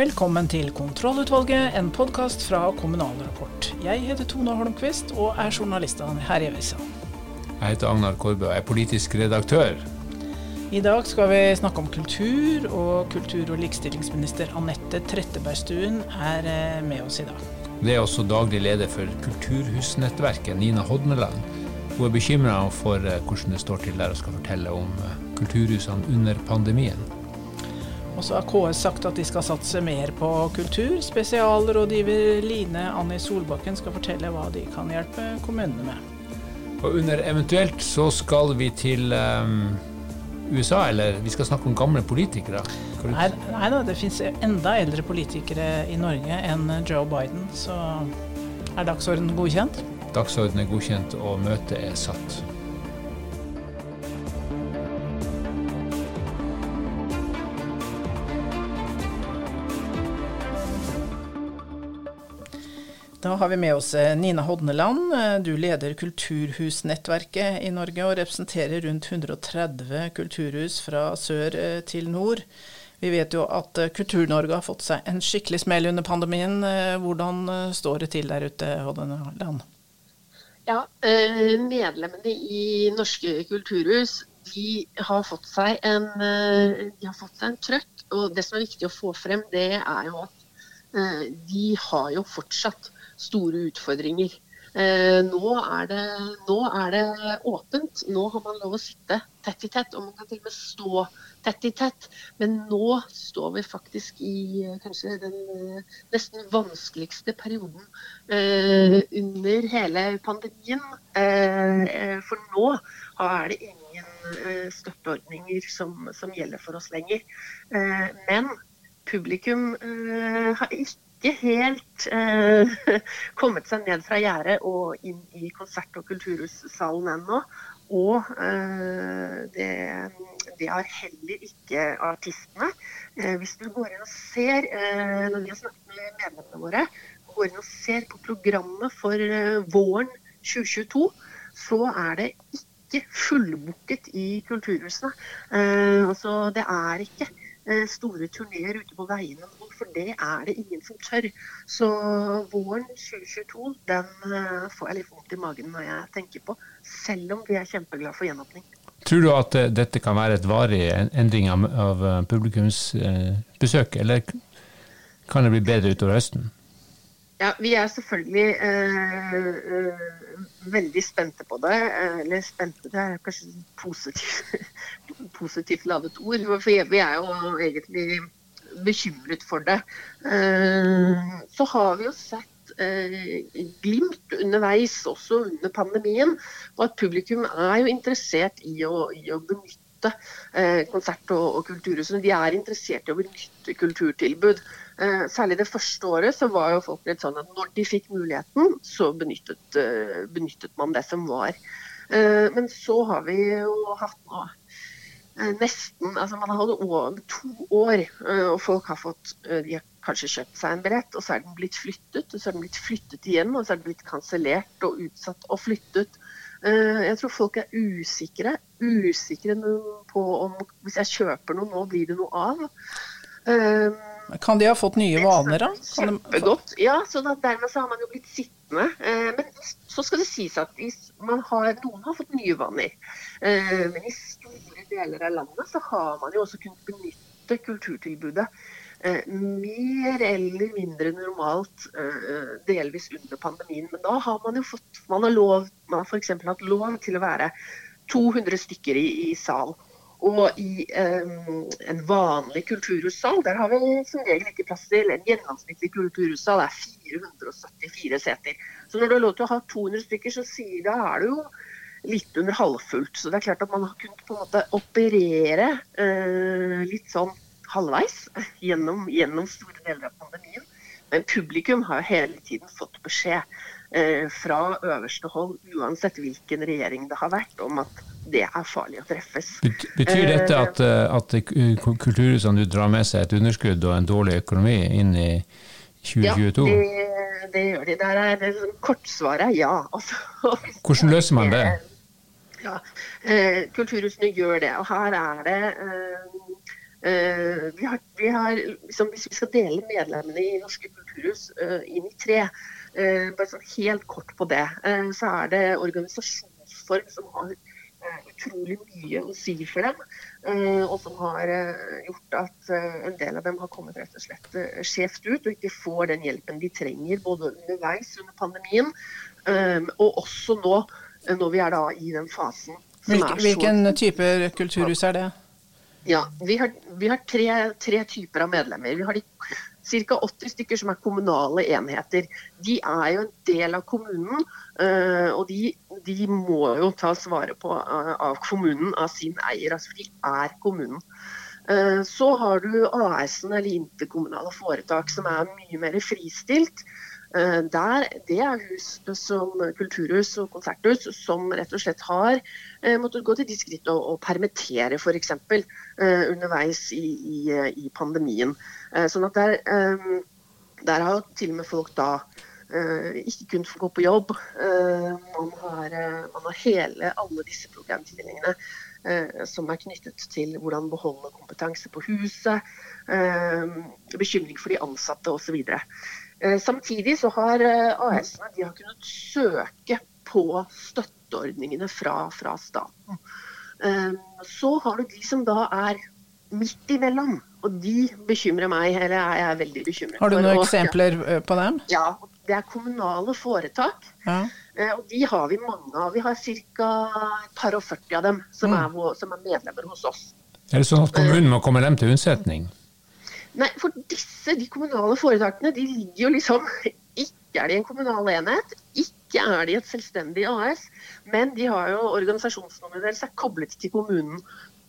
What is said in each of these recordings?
Velkommen til Kontrollutvalget, en podkast fra Kommunal Rapport. Jeg heter Tone Holmquist og er journalist her i avisa. Jeg heter Agnar Korbe og er politisk redaktør. I dag skal vi snakke om kultur, og kultur- og likestillingsminister Anette Trettebergstuen er eh, med oss i dag. Det er også daglig leder for Kulturhusnettverket, Nina Hodneland. Hun er bekymra for eh, hvordan det står til der og skal fortelle om eh, kulturhusene under pandemien. Og så har KS sagt at de skal satse mer på kultur. Spesialrådgiver Line Anni Solbakken skal fortelle hva de kan hjelpe kommunene med. Og under eventuelt så skal vi til um, USA, eller vi skal snakke om gamle politikere? Nei, nei da, det fins enda eldre politikere i Norge enn Joe Biden, så er dagsordenen godkjent? Dagsordenen er godkjent, og møtet er satt. Da har vi med oss eh, Nina Hodneland. Eh, du leder Kulturhusnettverket i Norge og representerer rundt 130 kulturhus fra sør eh, til nord. Vi vet jo at Kultur-Norge har fått seg en skikkelig smell under pandemien. Hvordan står det til der ute, Hodneland? Ja, Medlemmene i norske kulturhus de har fått seg en, fått seg en trøkk. Og det som er viktig å få frem, det er jo at de har jo fortsatt store utfordringer. Eh, nå, er det, nå, er det, åpent. Nå har man lov å sitte tett i tett, og man kan til og med stå tett i tett. Men nå står vi faktisk i eh, kanskje den eh, nesten vanskeligste perioden eh, under hele pandemien. Eh, for nå er det ingen eh, støtteordninger som, som, gjelder for oss lenger. men publikum har ikke ikke helt eh, kommet seg ned fra gjerdet og inn i konsert- og kulturhussalen ennå. Og eh, det, det, har heller ikke artistene. Eh, hvis du går inn og ser, eh, når vi har snakket med medlemmene våre, går inn og ser på programmet for eh, våren 2022, så er det ikke fullbooket i kulturhusene. Eh, altså, det er ikke store turneer ute på veiene for det er det ingen som tør. Så våren 2022 den eh, får jeg litt vondt i magen når jeg tenker på, selv om vi er kjempeglade for gjenåpning. Tror du at eh, dette kan være et varig endring av eh, publikumsbesøk, eller kan det bli bedre utover høsten? Ja, Vi er selvfølgelig eh, veldig spente på det. Eller spente, det er kanskje positivt, positivt ladet ord. For vi er jo egentlig bekymret for det. Eh, så har vi jo sett eh, glimt underveis, også under pandemien, og at publikum er jo interessert i å, i å benytte eh, konsert- og, og kulturhusene. De er interessert i å benytte kulturtilbud. Særlig det første året så var jo folk litt sånn at når de fikk muligheten, så benyttet, benyttet man det som var. Men så har vi jo hatt nå nesten altså Man har hatt to år, eh, og folk har fått eh, de har kanskje kjøpt seg en billett, og så er den blitt flyttet, og så er den blitt flyttet igjen, og så er den blitt kansellert og utsatt og flyttet. Jeg tror folk er usikre. Usikre på om hvis jeg kjøper noe nå, blir det noe av. Kan de ha fått nye vaner, da? Kjempegodt. Ja, så dermed så har man jo blitt sittende. Men så skal det sies at har, noen har fått nye vaner. Men i store deler av landet så har man jo også kunnet benytte kulturtilbudet eh, mer eller mindre normalt eh, delvis under pandemien. Men da har man jo fått Man har lov, man har f.eks. hatt lov til å være 200 stykker i, i sal. Og i eh, en vanlig kulturhussal, der har vi som regel ikke plass til. En gjennomsnittlig kulturhussal er 474 seter. Så når du har lov til å ha 200 stykker, så sier, da er det jo litt under halvfullt. Så det er klart at man har kunnet på en måte operere eh, litt sånn halvveis gjennom, gjennom, store deler av pandemien. Men publikum har jo hele tiden fått beskjed eh, fra øverste hold, uansett hvilken regjering det har vært, om at det er farlig å treffes. Betyr dette at, eh, at kulturhusene drar med seg et underskudd og en dårlig økonomi inn i 2022? Ja, det, det gjør de. Der er kortsvaret ja. Altså, Hvordan løser man det? Ja, eh, Kulturhusene gjør det. og Her er det eh, Uh, vi har, vi har liksom, hvis vi skal dele medlemmene i norske kulturhus uh, inn i tre, uh, bare sånn helt kort på det, så er det organisasjonsform som har utrolig mye å si for dem. Og som har gjort at en del av dem har kommet rett og slett skjevt ut og ikke får den hjelpen de trenger både underveis under pandemien og også nå når vi er da i den fasen. Hvilken, hvilken type kulturhus er det? Ja, Vi har, vi har tre, tre, typer av medlemmer. Vi har ca. 80 stykker som er kommunale enheter. De er jo en del av kommunen, uh, og de, de, må jo tas vare på uh, av kommunen, av sin eier. Altså de er kommunen. Så har du AS-en eller interkommunale foretak som er mye mer fristilt. Eh, der, det er hus som kulturhus og konserthus som rett og slett har eh, måttet gå til de skritt å, å permittere f.eks. Eh, underveis i, i, i, pandemien. Sånn at der, der har til og med folk da ikke kunnet få gå på jobb. Man har, man har hele, alle disse problemstillingene som er knyttet til hvordan beholde kompetanse på huset, bekymring for de ansatte osv. Eh, samtidig så har eh, AS-ene kunnet søke på støtteordningene fra, fra, staten. Eh, så har du de som da er midt imellom, og de bekymrer meg. Eller er veldig bekymret Har du noen for, eksempler på dem? Ja, det er kommunale foretak. Ja. Og de har vi mange av. Vi har ca. et par og 40 av dem som, mm. er, som er medlemmer hos oss. Er det sånn at kommunen må komme dem til unnsetning? Nei, for disse, de kommunale foretakene, de ligger jo liksom Ikke er de en kommunal enhet, ikke er de et selvstendig AS, men de har jo organisasjonsnummeret deres er koblet til kommunen.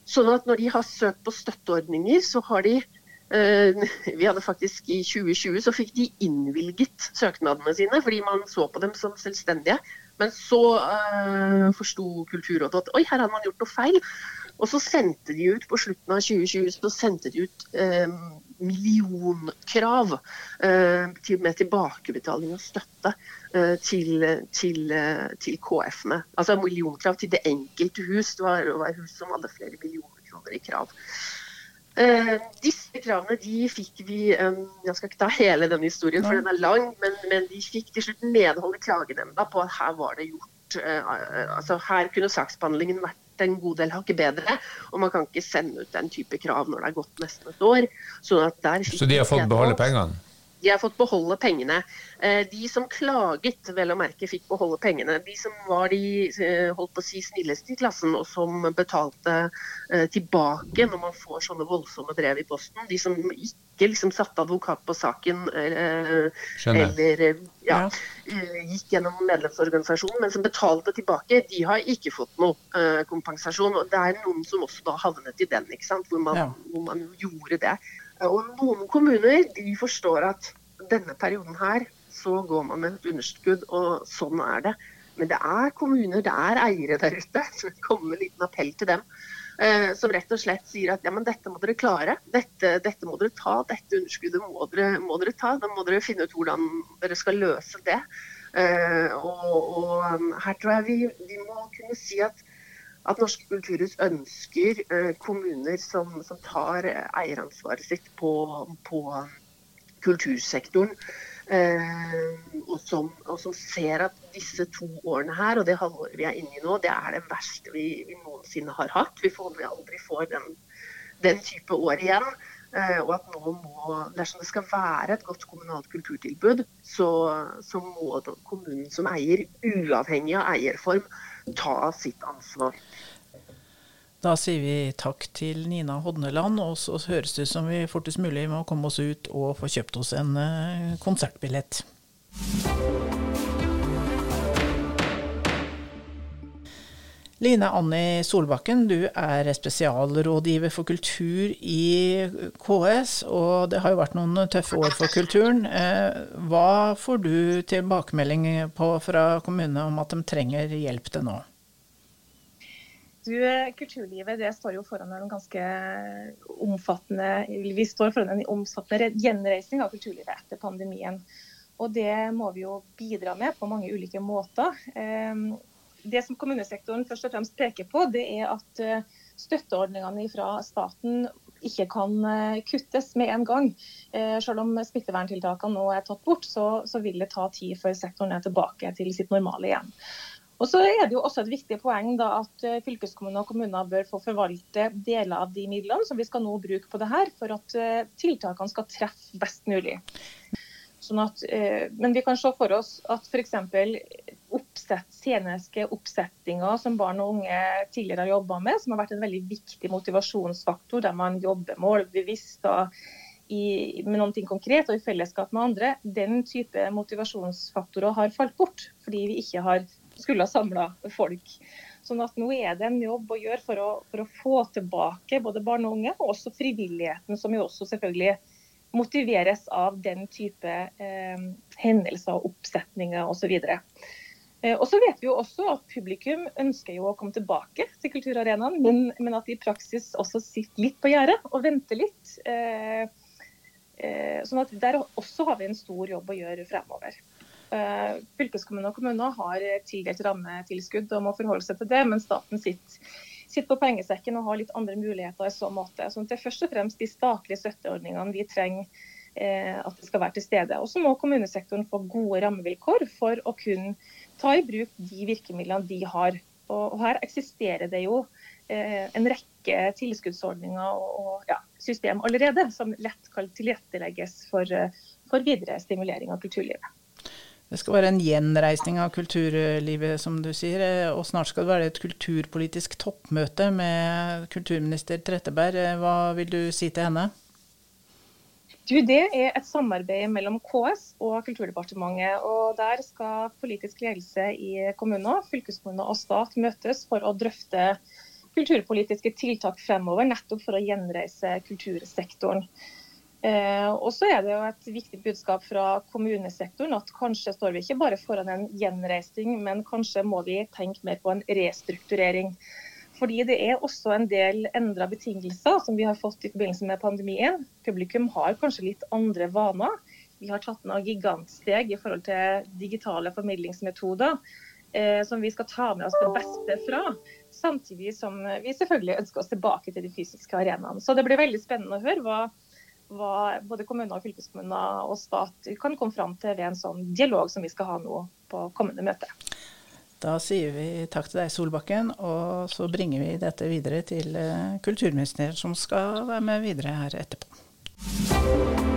Sånn at når de har søkt på støtteordninger, så har de eh, Vi hadde faktisk i 2020 så fikk de innvilget søknadene sine, fordi man så på dem som selvstendige. Men så uh, forsto Kulturrådet at oi, her hadde man gjort noe feil. Og så sendte de ut på slutten av 2020 så sendte de ut eh, millionkrav eh, til, med tilbakebetaling og støtte eh, til, til, eh, til KF-ene. Altså millionkrav til det enkelte hus. Det var, det var hus som hadde flere millioner kroner i krav. Uh, disse kravene de fikk vi eh, Jeg skal ikke ta hele denne historien, for den er lang. Men, men de fikk til slutt medhold i klagenemnda på at her var det gjort eh, altså Her kunne saksbehandlingen vært en god del hakket bedre. Og man kan ikke sende ut den type krav når det er gått nesten et år. Sånn så de har fått beholde pengene? De har fått beholde pengene. Eh, de som klaget, vel å merke, fikk beholde pengene. De som var de eh, holdt på å si snilleste i klassen, og som betalte eh, tilbake når man får sånne voldsomme brev i posten. De som ikke liksom satte advokat på saken eller ja, gikk gjennom medlemsorganisasjonen, men som betalte tilbake, de har ikke fått noe kompensasjon. og Det er noen som også da havnet i den, ikke sant? Hvor, man, ja. hvor man gjorde det. Og noen kommuner de forstår at denne perioden her så går man med et underskudd, og sånn er det. Men det er kommuner, det er eiere der ute, så det kommer en liten appell til dem. Eh, som rett og slett sier at ja, men dette må dere klare. Dette, dette må dere ta. Dette underskuddet må dere, må dere, ta. Da må dere finne ut hvordan dere skal løse det. Eh, og, og um, her tror jeg vi, vi må kunne si at at Norske kulturhus ønsker eh, kommuner som, som tar eh, eieransvaret sitt på, på kultursektoren. Eh, og, som, og, som, ser at disse to årene her, og det halvåret vi er inne i nå, det er det verste vi, vi noensinne har hatt. Vi får aldri får den, den type år igjen. Eh, og at nå må, dersom det skal være et godt kommunalt kulturtilbud, så, så må kommunen som eier, uavhengig av eierform, ta sitt ansvar. Da sier vi takk til Nina Hodneland, og så høres det ut som vi fortest mulig må komme oss ut og få kjøpt oss en eh, konsertbillett. Line Anni Solbakken, du er spesialrådgiver for kultur i KS, og det har jo vært noen tøffe år for kulturen. Eh, hva får du tilbakemelding på fra kommunene om at de trenger hjelp til nå? Du, kulturlivet det står jo foran en ganske omfattende Vi står foran en omfattende gjenreisning av kulturlivet etter pandemien. Og det må vi jo bidra med på mange ulike måter. Eh, det som kommunesektoren først og fremst peker på, det er at eh, støtteordningene fra staten ikke kan kuttes med en gang. Selv om smitteverntiltakene nå er tatt bort, så, så vil det ta tid før sektoren er tilbake til sitt normale igjen. Og så er det jo også et viktig poeng da, at eh, fylkeskommuner og kommuner bør få forvalte deler av de midlene som vi skal nå bruke på det her, for at tiltakene skal treffe best mulig. Sånn at, uh, men vi kan se for oss at f.eks. Oppsett, sceniske oppsettinger som barn og unge tidligere har jobba med, som har vært en veldig viktig motivasjonsfaktor, der man jobber målbevisst og i, med noe konkret og i fellesskap med andre, den type motivasjonsfaktorer har falt bort fordi vi ikke har skulle ha samla folk. Sånn at nå er det en jobb å gjøre for å, for å, få tilbake både barn og unge, og også frivilligheten, som jo også selvfølgelig motiveres av den type eh, hendelser og oppsetninger osv. Eh, og så vet vi jo også at Publikum ønsker jo å komme tilbake til kulturarenaen, men, men at de i praksis også sitter litt på gjerdet og venter litt. Eh, eh, sånn at Der også har vi en stor jobb å gjøre fremover. Eh, fylkeskommuner og kommuner har tildelt rammetilskudd og må forholde seg til det, men staten sitter, sitter på pengesekken og har litt andre muligheter i så måte. Så det er først og fremst de statlige støtteordningene vi trenger eh, at det skal være til stede. Og så må kommunesektoren få gode rammevilkår for å kunne ta i bruk de virkemidlene de har. Og, her eksisterer det jo eh, en rekke tilskuddsordninger og, ja, system allerede som lett kan tilrettelegges for, for videre stimulering av kulturlivet. Det skal være en gjenreisning av kulturlivet, som du sier. Og snart skal det være et kulturpolitisk toppmøte med kulturminister Tretteberg. Hva vil du si til henne? Du, det er et samarbeid mellom KS og Kulturdepartementet. og Der skal politisk ledelse i kommuner, fylkeskommuner og stat møtes for å drøfte kulturpolitiske tiltak fremover, nettopp for å gjenreise kultursektoren. Eh, og så er det jo et viktig budskap fra kommunesektoren at kanskje står vi ikke bare foran en gjenreising, men kanskje må vi tenke mer på en restrukturering. Fordi det er også en del endra betingelser som vi har fått i forbindelse med pandemien. Publikum har kanskje litt andre vaner. Vi har tatt noen gigantsteg i forhold til digitale formidlingsmetoder. Eh, som vi skal ta med oss det beste fra. Samtidig som vi selvfølgelig ønsker oss tilbake til de fysiske arenaene. Så det blir veldig spennende å høre hva hva både kommuner, og fylkeskommuner og stat kan komme fram til ved en sånn dialog som vi skal ha nå på kommende møte. Da sier vi takk til deg, Solbakken, og så bringer vi dette videre til eh, kulturministeren, som skal være med videre her etterpå.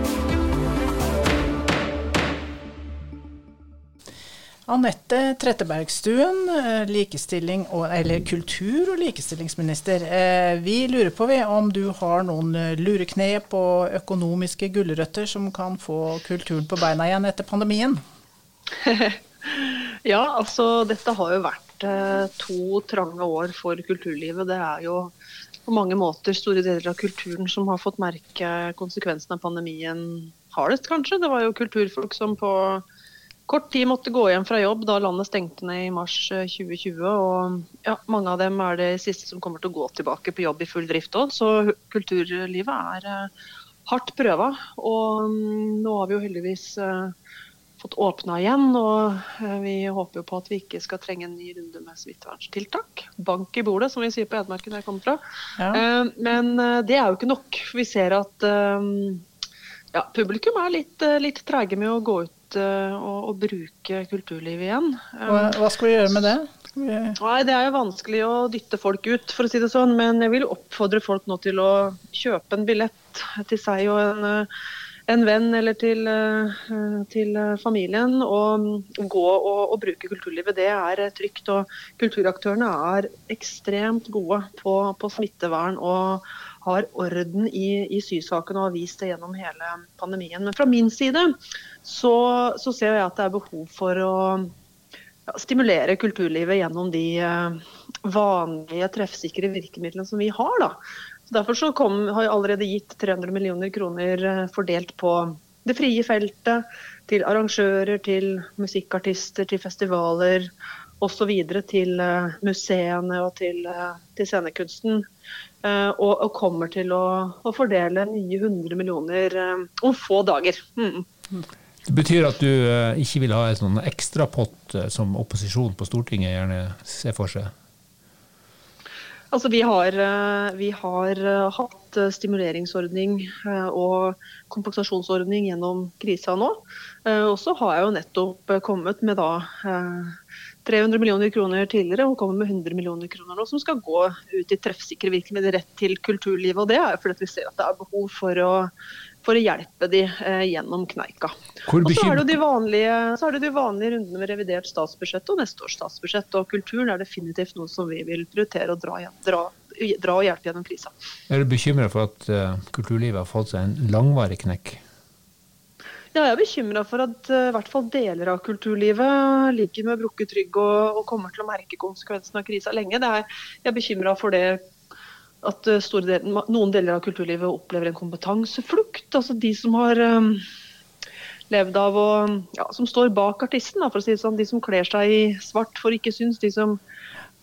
Anette Trettebergstuen, eh, kultur- og likestillingsminister. Eh, vi lurer på om du har noen eh, lureknep og økonomiske gulrøtter som kan få kulturen på beina igjen etter pandemien? ja, altså dette har jo vært to trange år for kulturlivet. Det er jo på mange måter store deler av kulturen som har fått merke konsekvensen av pandemien hardest, kanskje. Det var jo kulturfolk som på kort tid måtte gå hjem fra jobb da landet stengte ned i mars 2020. Eh, og ja, Mange av dem er det siste som kommer til å gå tilbake på jobb i full drift òg. Så kulturlivet er uh, hardt prøva. Og um, nå har vi jo heldigvis uh, fått åpna igjen. Og vi håper jo på at vi ikke skal trenge en ny runde med smitteverntiltak. Bank i bordet, som vi sier på Edmarken der jeg kommer fra. Ja. men det er jo ikke nok. Vi ser at ja, publikum er litt, litt treige med å gå ut å, å bruke kulturlivet igjen. Hva, hva, skal vi gjøre med det? Vi... Nei, Det er jo vanskelig å dytte folk ut, for å si det sånn. Men jeg vil oppfordre folk nå til å kjøpe en billett til seg og en, en venn eller til, til, familien. Og gå og, og, bruke kulturlivet. Det er trygt. Og kulturaktørene er ekstremt gode på, på smittevern. og har orden i, i sysaken og har vist det gjennom hele pandemien. Men fra min side så, så ser jeg at det er behov for å ja, stimulere kulturlivet gjennom de vanlige treffsikre virkemidlene som vi har. Da. Så derfor så kom, har jeg allerede gitt 300 millioner kroner uh, fordelt på det frie feltet, til arrangører, til musikkartister, til festivaler osv. Til uh, museene og til, til scenekunsten. Eh, og, og, kommer til å, å, fordele nye 100 millioner eh, om få dager. Mm. Det betyr at du eh, ikke vil ha en sånn ekstrapott som opposisjon på Stortinget gjerne ser for seg? Altså, vi har, vi har hatt stimuleringsordning og kompensasjonsordning gjennom krisa nå. Og så har jeg jo nettopp kommet med da 300 millioner kroner tidligere og kommer med 100 millioner kroner nå, som skal gå ut i treffsikre virkemidler rett til kulturlivet. og Det er fordi vi ser at det er behov for å, for å hjelpe de eh, gjennom kneika. Og så er, det de vanlige, så er det de vanlige rundene med revidert statsbudsjett og neste års statsbudsjett. og Kulturen er definitivt noe som vi vil prioritere å dra, dra, dra og hjelpe gjennom krisa. Er du bekymra for at uh, kulturlivet har fått seg en langvarig knekk? Ja, jeg er bekymra for at uh, hvert fall deler av kulturlivet ligger med brukket rygg og, og, kommer til å merke konsekvensen av krisa lenge. Er, jeg er bekymra for det at uh, del, noen deler av kulturlivet opplever en kompetanseflukt. Altså de som har um, levd av å ja, Som står bak artisten, da, for å si det sånn. De som kler seg i svart for ikke syns. De som,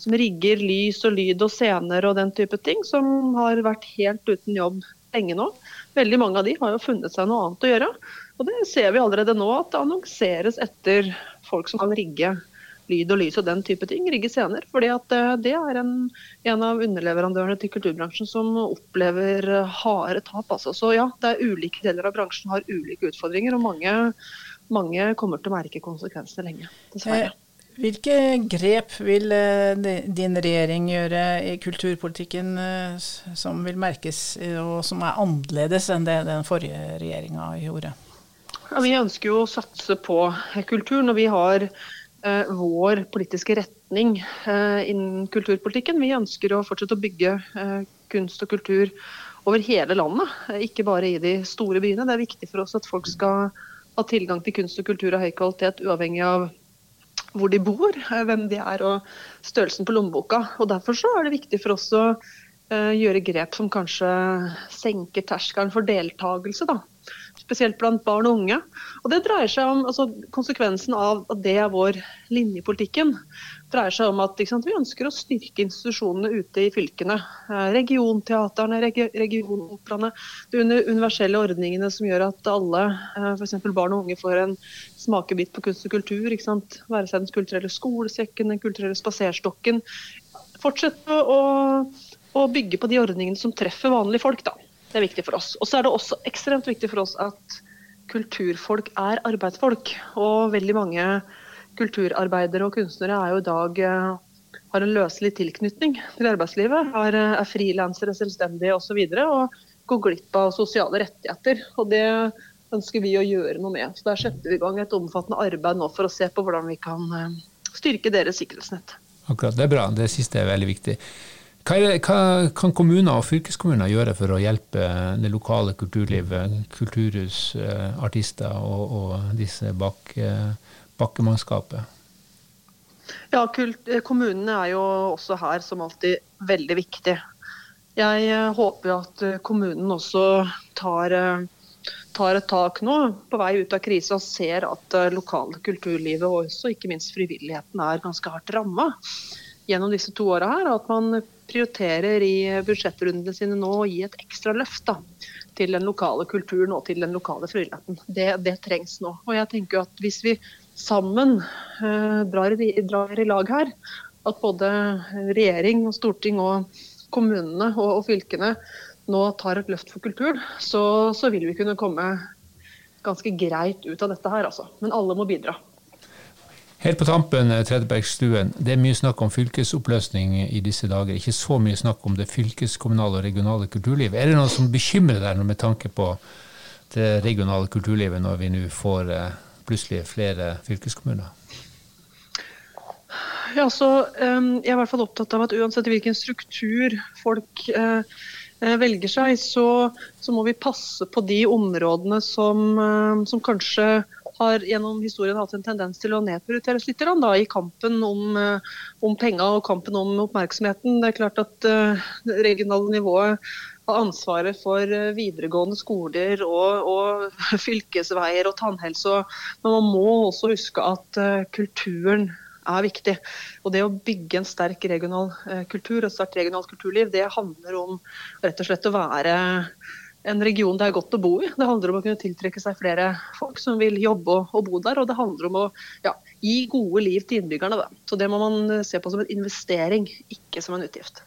som rigger lys og lyd og scener og den type ting. Som har vært helt uten jobb lenge nå. Veldig mange av de har jo funnet seg noe annet å gjøre. Og det ser vi allerede nå, at det annonseres etter folk som kan rigge lyd og lys og den type ting, rigge scener. fordi at eh, det er en, en av underleverandørene til kulturbransjen som opplever harde tap. Altså. Så ja, det er ulike deler av bransjen har ulike utfordringer, og mange, mange kommer til å merke konsekvensene lenge. Dessverre. Eh, hvilke grep vil eh, din regjering gjøre i kulturpolitikken som vil merkes, og som er annerledes enn det den forrige regjeringa gjorde? Ja, vi ønsker jo å satse på kulturen, og vi har eh, vår politiske retning eh, innen kulturpolitikken. Vi ønsker å fortsette å bygge eh, kunst og kultur over hele landet, eh, ikke bare i de store byene. Det er viktig for oss at folk skal ha tilgang til kunst og kultur av høy kvalitet, uavhengig av hvor de bor, eh, hvem de er og størrelsen på lommeboka. Og Derfor så er det viktig for oss å eh, gjøre grep som kanskje senker terskelen for deltakelse. Da spesielt blant barn og unge. Og Det dreier seg om altså, konsekvensen av at det er vår linje i politikken. dreier seg om at sant, Vi ønsker å styrke institusjonene ute i fylkene. Eh, regionteaterne, reg regionoperaene. De universelle ordningene som gjør at alle, eh, f.eks. barn og unge, får en smakebit på kunst og kultur. Ikke sant? Være seg den kulturelle skolesekken, den kulturelle spaserstokken. Fortsette å, å bygge på de ordningene som treffer vanlige folk. da. Det er viktig for oss. Og så er det også ekstremt viktig for oss at kulturfolk er arbeidsfolk. Og veldig mange kulturarbeidere og kunstnere er jo i dag eh, har en løselig tilknytning til arbeidslivet. Er, eh, er frilansere, selvstendige osv. Og, så og går glipp av sosiale rettigheter. Og det ønsker vi å gjøre noe med. Så Der setter vi i gang et omfattende arbeid nå for å se på hvordan vi kan eh, styrke deres sikkerhetsnett. Akkurat, Det er bra. Det siste er veldig viktig. Hva, det, hva, kan kommuner og fylkeskommuner gjøre for å hjelpe det lokale kulturlivet, kulturhus, eh, artister og, og disse bak, bakkemannskapet? Ja, Kommunene er jo også her som alltid veldig viktig. Jeg eh, håper at kommunen også tar, eh, tar et tak nå på vei ut av krisa og ser at lokale kulturlivet og også ikke minst frivilligheten er ganske hardt ramma gjennom disse to åra her. At man prioriterer i budsjettrundene sine nå å gi et ekstra løft da, til den lokale kulturen og til den lokale frivilligheten. Det, det, trengs nå. Og jeg tenker at Hvis vi sammen eh, drar, drar, i, lag her, at både regjering, og storting og kommunene og, og fylkene nå tar et løft for kulturen, så, så vil vi kunne komme ganske greit ut av dette her. Altså. Men alle må bidra. Helt på tampen, eh, Det er mye snakk om fylkesoppløsning i disse dager. Ikke så mye snakk om det fylkeskommunale og regionale kulturlivet. Er det noe som bekymrer deg med tanke på det regionale kulturlivet, når vi nå får eh, plutselig flere fylkeskommuner? Ja, så um, Jeg er i hvert fall opptatt av at uansett hvilken struktur folk uh, velger seg, så, så, må vi passe på de områdene som, uh, som kanskje har gjennom historien hatt en tendens til å nedprioriteres litt da, i kampen om, eh, om penga og kampen om oppmerksomheten. Det er klart at uh, det regionale nivået har ansvaret for uh, videregående skoler og, og, fylkesveier og tannhelse. Men man må også huske at kulturen er viktig. Og Det å bygge en sterk regional kultur og sterkt regionalt kulturliv, det handler om rett og slett å være en region det er godt å bo i. Det handler om å kunne tiltrekke seg flere folk som vil jobbe og, bo der. Og det handler om å ja, gi gode liv til innbyggerne. Da. Så det må man eh, se på som en investering, ikke som en utgift.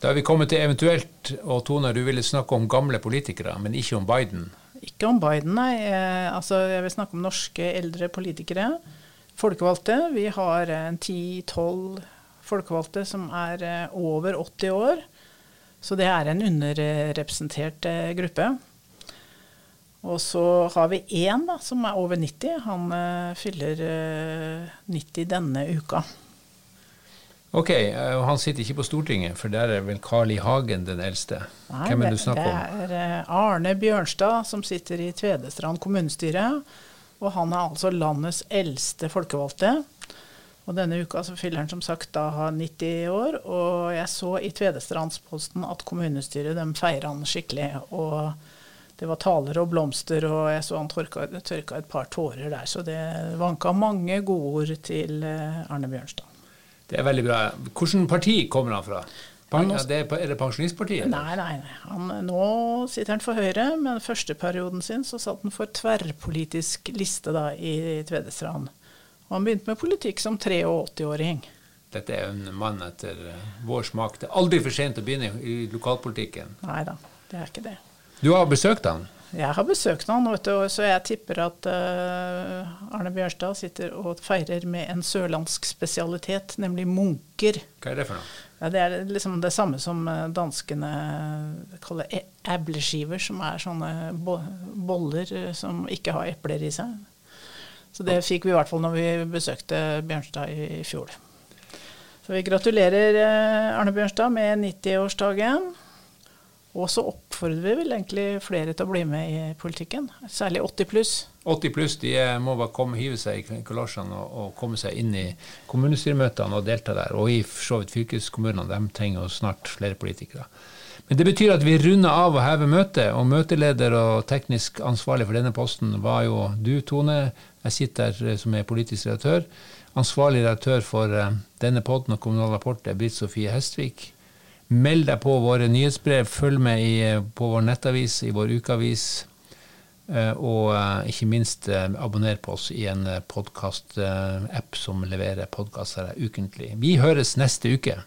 Da er vi kommet til eventuelt, og Tone, du ville snakke om gamle politikere, men ikke om Biden. Ikke om Biden, nei. Eh, altså, jeg vil snakke om norske eldre politikere folkevalgte. Vi har eh, en ti-tolv folkevalgte som er eh, over 80 år. Så det er en underrepresentert eh, gruppe. Og så har vi én da, som er over 90. Han uh, fyller uh, 90 denne uka. Ok, og han sitter ikke på Stortinget, for der er vel Carl I. Hagen den eldste. Nei, Hvem er det du snakker om? Det er Arne Bjørnstad som sitter i Tvedestrand kommunestyre. Og han er altså landets eldste folkevalgte. Og denne uka så fyller han som sagt da 90 år. Og jeg så i Tvedestrandsposten at kommunestyret de feira han skikkelig. Og det var taler og blomster, og jeg så han tørka, tørka et par tårer der. Så det vanka mange godord til eh, Arne Bjørnstad. Det er veldig bra. Hvilket parti kommer han fra? Er, det, er det Pensjonistpartiet? Nei, nei. nei. Han, nå sitter han for Høyre, men første perioden sin så satt han for tverrpolitisk liste da, i Tvedestrand. Og han begynte med politikk som 83-åring. Dette er en mann etter eh, vår smak. Det er aldri for sent å begynne i lokalpolitikken. Nei da, det er ikke det. Du har besøkt han? Jeg har besøkt han, du, så jeg tipper at uh, Arne Bjørstad sitter og feirer med en sørlandsk spesialitet, nemlig munker. Hva er det for noe? Ja, det er liksom det samme som eh, danskene kaller ebleskiver, som er sånne boller som ikke har epler i seg. Så det fikk vi i hvert fall når vi besøkte Bjørnstad i, fjor. Så vi gratulerer eh, Arne Bjørnstad med 90-årsdagen. Og så oppfordrer vi vel egentlig flere til å bli med i politikken, særlig 80 pluss. 80 pluss de må bare komme, hive seg i kolosjene og, og, komme seg inn i kommunestyremøtene og delta der. Og i så vidt fylkeskommunene, de trenger jo snart flere politikere. Men det betyr at vi runder av å heve møtet, og møteleder og teknisk ansvarlig for denne posten var jo du, Tone. Jeg sitter her som er politisk redaktør. Ansvarlig redaktør for uh, denne podden og Kommunal Rapport er Britt Sofie Hestvik. Meld deg på våre nyhetsbrev, følg med i, eh, på vår nettavis, i vår ukeavis. Og ikke minst abonner på oss i en podkast-app som leverer podkaster ukentlig. Vi høres neste uke.